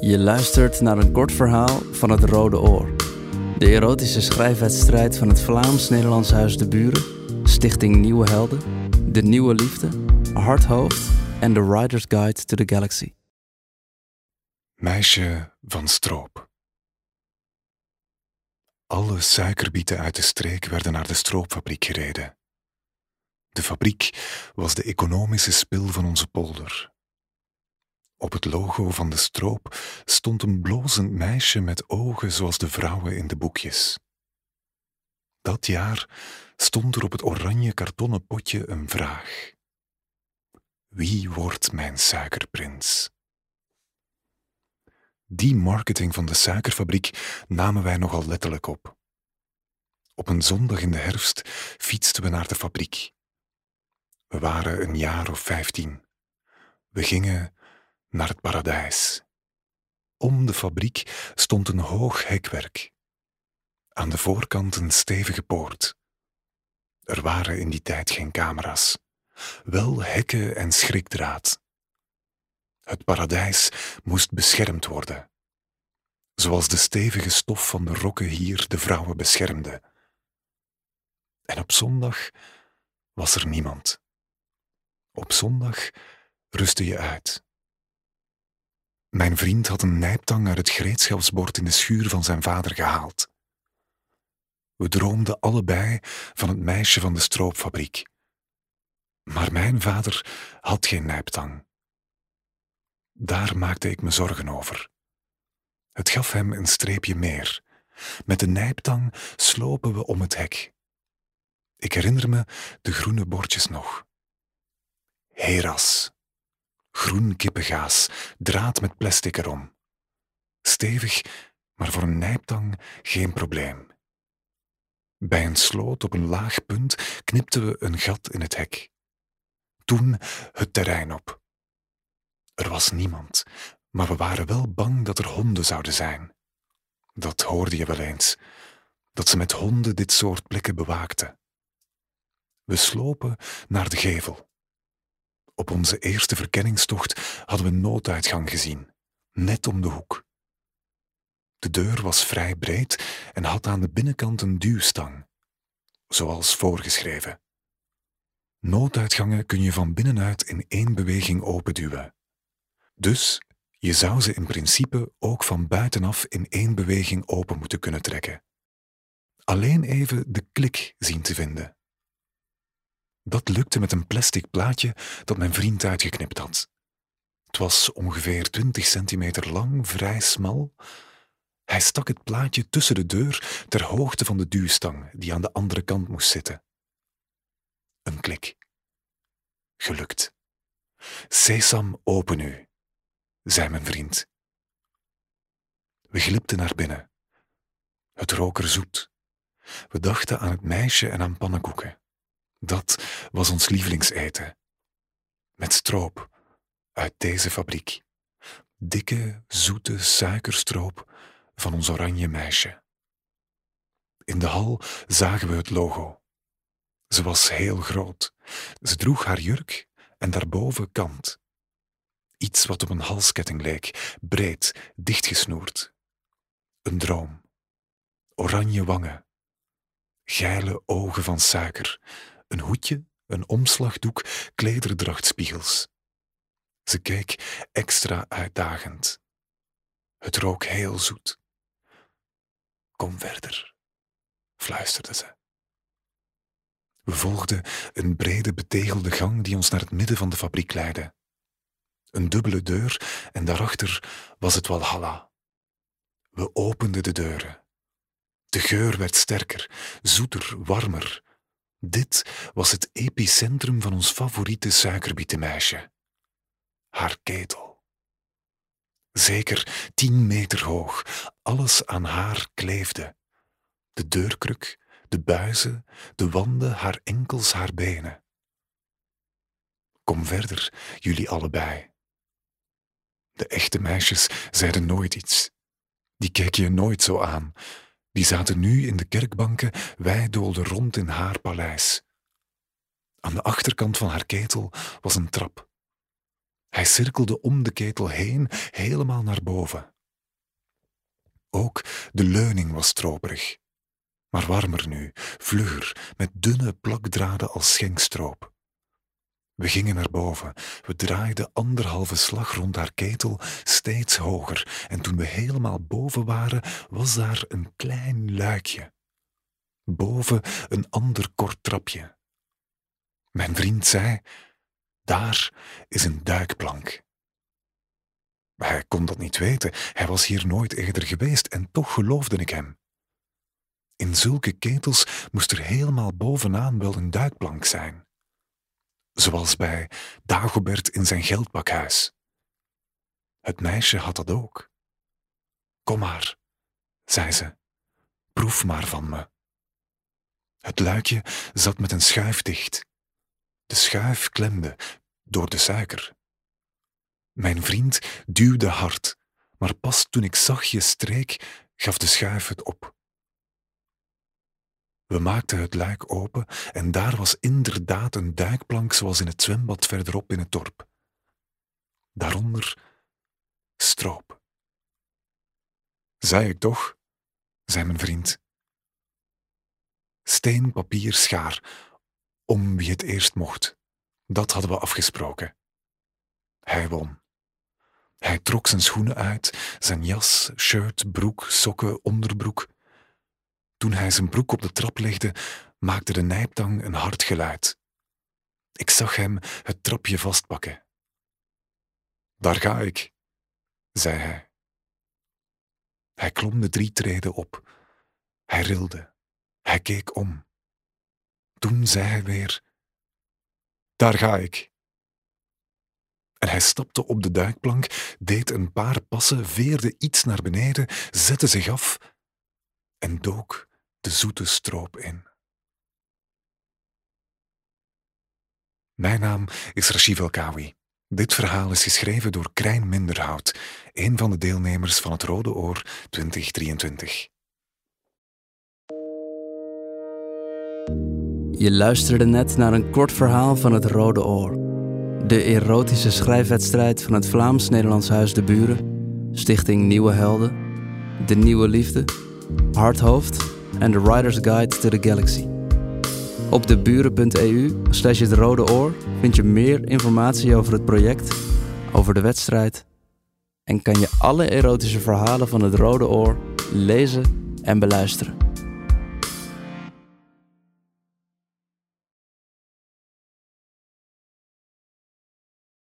Je luistert naar een kort verhaal van het Rode Oor. De erotische schrijfwedstrijd van het Vlaams-Nederlands Huis de Buren, Stichting Nieuwe Helden, De Nieuwe Liefde, Hardhoofd en The Rider's Guide to the Galaxy. Meisje van stroop. Alle suikerbieten uit de streek werden naar de stroopfabriek gereden. De fabriek was de economische spil van onze polder. Op het logo van de stroop stond een blozend meisje met ogen zoals de vrouwen in de boekjes. Dat jaar stond er op het oranje kartonnen potje een vraag. Wie wordt mijn suikerprins? Die marketing van de suikerfabriek namen wij nogal letterlijk op. Op een zondag in de herfst fietsten we naar de fabriek. We waren een jaar of vijftien. We gingen naar het paradijs. Om de fabriek stond een hoog hekwerk. Aan de voorkant een stevige poort. Er waren in die tijd geen camera's, wel hekken en schrikdraad. Het paradijs moest beschermd worden, zoals de stevige stof van de rokken hier de vrouwen beschermde. En op zondag was er niemand. Op zondag rustte je uit. Mijn vriend had een nijptang uit het gereedschapsbord in de schuur van zijn vader gehaald. We droomden allebei van het meisje van de stroopfabriek. Maar mijn vader had geen nijptang. Daar maakte ik me zorgen over. Het gaf hem een streepje meer. Met de nijptang slopen we om het hek. Ik herinner me de groene bordjes nog. Heras. Groen kippengaas, draad met plastic erom. Stevig, maar voor een nijptang geen probleem. Bij een sloot op een laag punt knipten we een gat in het hek. Toen het terrein op. Er was niemand, maar we waren wel bang dat er honden zouden zijn. Dat hoorde je wel eens, dat ze met honden dit soort plekken bewaakten. We slopen naar de gevel. Op onze eerste verkenningstocht hadden we nooduitgang gezien, net om de hoek. De deur was vrij breed en had aan de binnenkant een duwstang, zoals voorgeschreven. Nooduitgangen kun je van binnenuit in één beweging openduwen. Dus je zou ze in principe ook van buitenaf in één beweging open moeten kunnen trekken. Alleen even de klik zien te vinden. Dat lukte met een plastic plaatje dat mijn vriend uitgeknipt had. Het was ongeveer 20 centimeter lang, vrij smal. Hij stak het plaatje tussen de deur ter hoogte van de duwstang die aan de andere kant moest zitten. Een klik. Gelukt. Sesam, open u, zei mijn vriend. We glipten naar binnen. Het rook er zoet. We dachten aan het meisje en aan pannenkoeken. Dat was ons lievelingseten. Met stroop uit deze fabriek. Dikke, zoete suikerstroop van ons oranje meisje. In de hal zagen we het logo. Ze was heel groot. Ze droeg haar jurk en daarboven kant. Iets wat op een halsketting leek, breed, dichtgesnoerd. Een droom. Oranje wangen. Geile ogen van suiker een hoedje, een omslagdoek, klederdrachtspiegels. Ze keek extra uitdagend. Het rook heel zoet. Kom verder, fluisterde ze. We volgden een brede betegelde gang die ons naar het midden van de fabriek leidde. Een dubbele deur en daarachter was het Walhalla. We openden de deuren. De geur werd sterker, zoeter, warmer. Dit was het epicentrum van ons favoriete suikerbietenmeisje. Haar ketel. Zeker tien meter hoog, alles aan haar kleefde. De deurkruk, de buizen, de wanden, haar enkels, haar benen. Kom verder, jullie allebei. De echte meisjes zeiden nooit iets. Die keken je nooit zo aan, die zaten nu in de kerkbanken, wij doolden rond in haar paleis. Aan de achterkant van haar ketel was een trap. Hij cirkelde om de ketel heen, helemaal naar boven. Ook de leuning was stroperig. Maar warmer nu, vlugger, met dunne plakdraden als schenkstroop. We gingen naar boven. We draaiden anderhalve slag rond haar ketel, steeds hoger. En toen we helemaal boven waren, was daar een klein luikje. Boven een ander kort trapje. Mijn vriend zei: Daar is een duikplank. Hij kon dat niet weten, hij was hier nooit eerder geweest en toch geloofde ik hem. In zulke ketels moest er helemaal bovenaan wel een duikplank zijn. Zoals bij Dagobert in zijn geldpakhuis. Het meisje had dat ook. Kom maar, zei ze, proef maar van me. Het luikje zat met een schuif dicht. De schuif klemde door de suiker. Mijn vriend duwde hard, maar pas toen ik zachtjes streek, gaf de schuif het op. We maakten het luik open en daar was inderdaad een duikplank zoals in het zwembad verderop in het dorp. Daaronder stroop. Zei ik toch, zei mijn vriend. Steen, papier, schaar, om wie het eerst mocht. Dat hadden we afgesproken. Hij won. Hij trok zijn schoenen uit, zijn jas, shirt, broek, sokken, onderbroek. Toen hij zijn broek op de trap legde, maakte de nijptang een hard geluid. Ik zag hem het trapje vastpakken. Daar ga ik, zei hij. Hij klom de drie treden op. Hij rilde. Hij keek om. Toen zei hij weer: Daar ga ik. En hij stapte op de duikplank, deed een paar passen, veerde iets naar beneden, zette zich af en dook de zoete stroop in. Mijn naam is Rashid Elkawi. Dit verhaal is geschreven door Krijn Minderhout, een van de deelnemers van het Rode Oor 2023. Je luisterde net naar een kort verhaal van het Rode Oor. De erotische schrijfwedstrijd van het Vlaams-Nederlands Huis de Buren, Stichting Nieuwe Helden, De Nieuwe Liefde, Hardhoofd en The Writer's Guide to the Galaxy. Op deburen.eu slash het rode oor vind je meer informatie over het project, over de wedstrijd en kan je alle erotische verhalen van het Rode Oor lezen en beluisteren.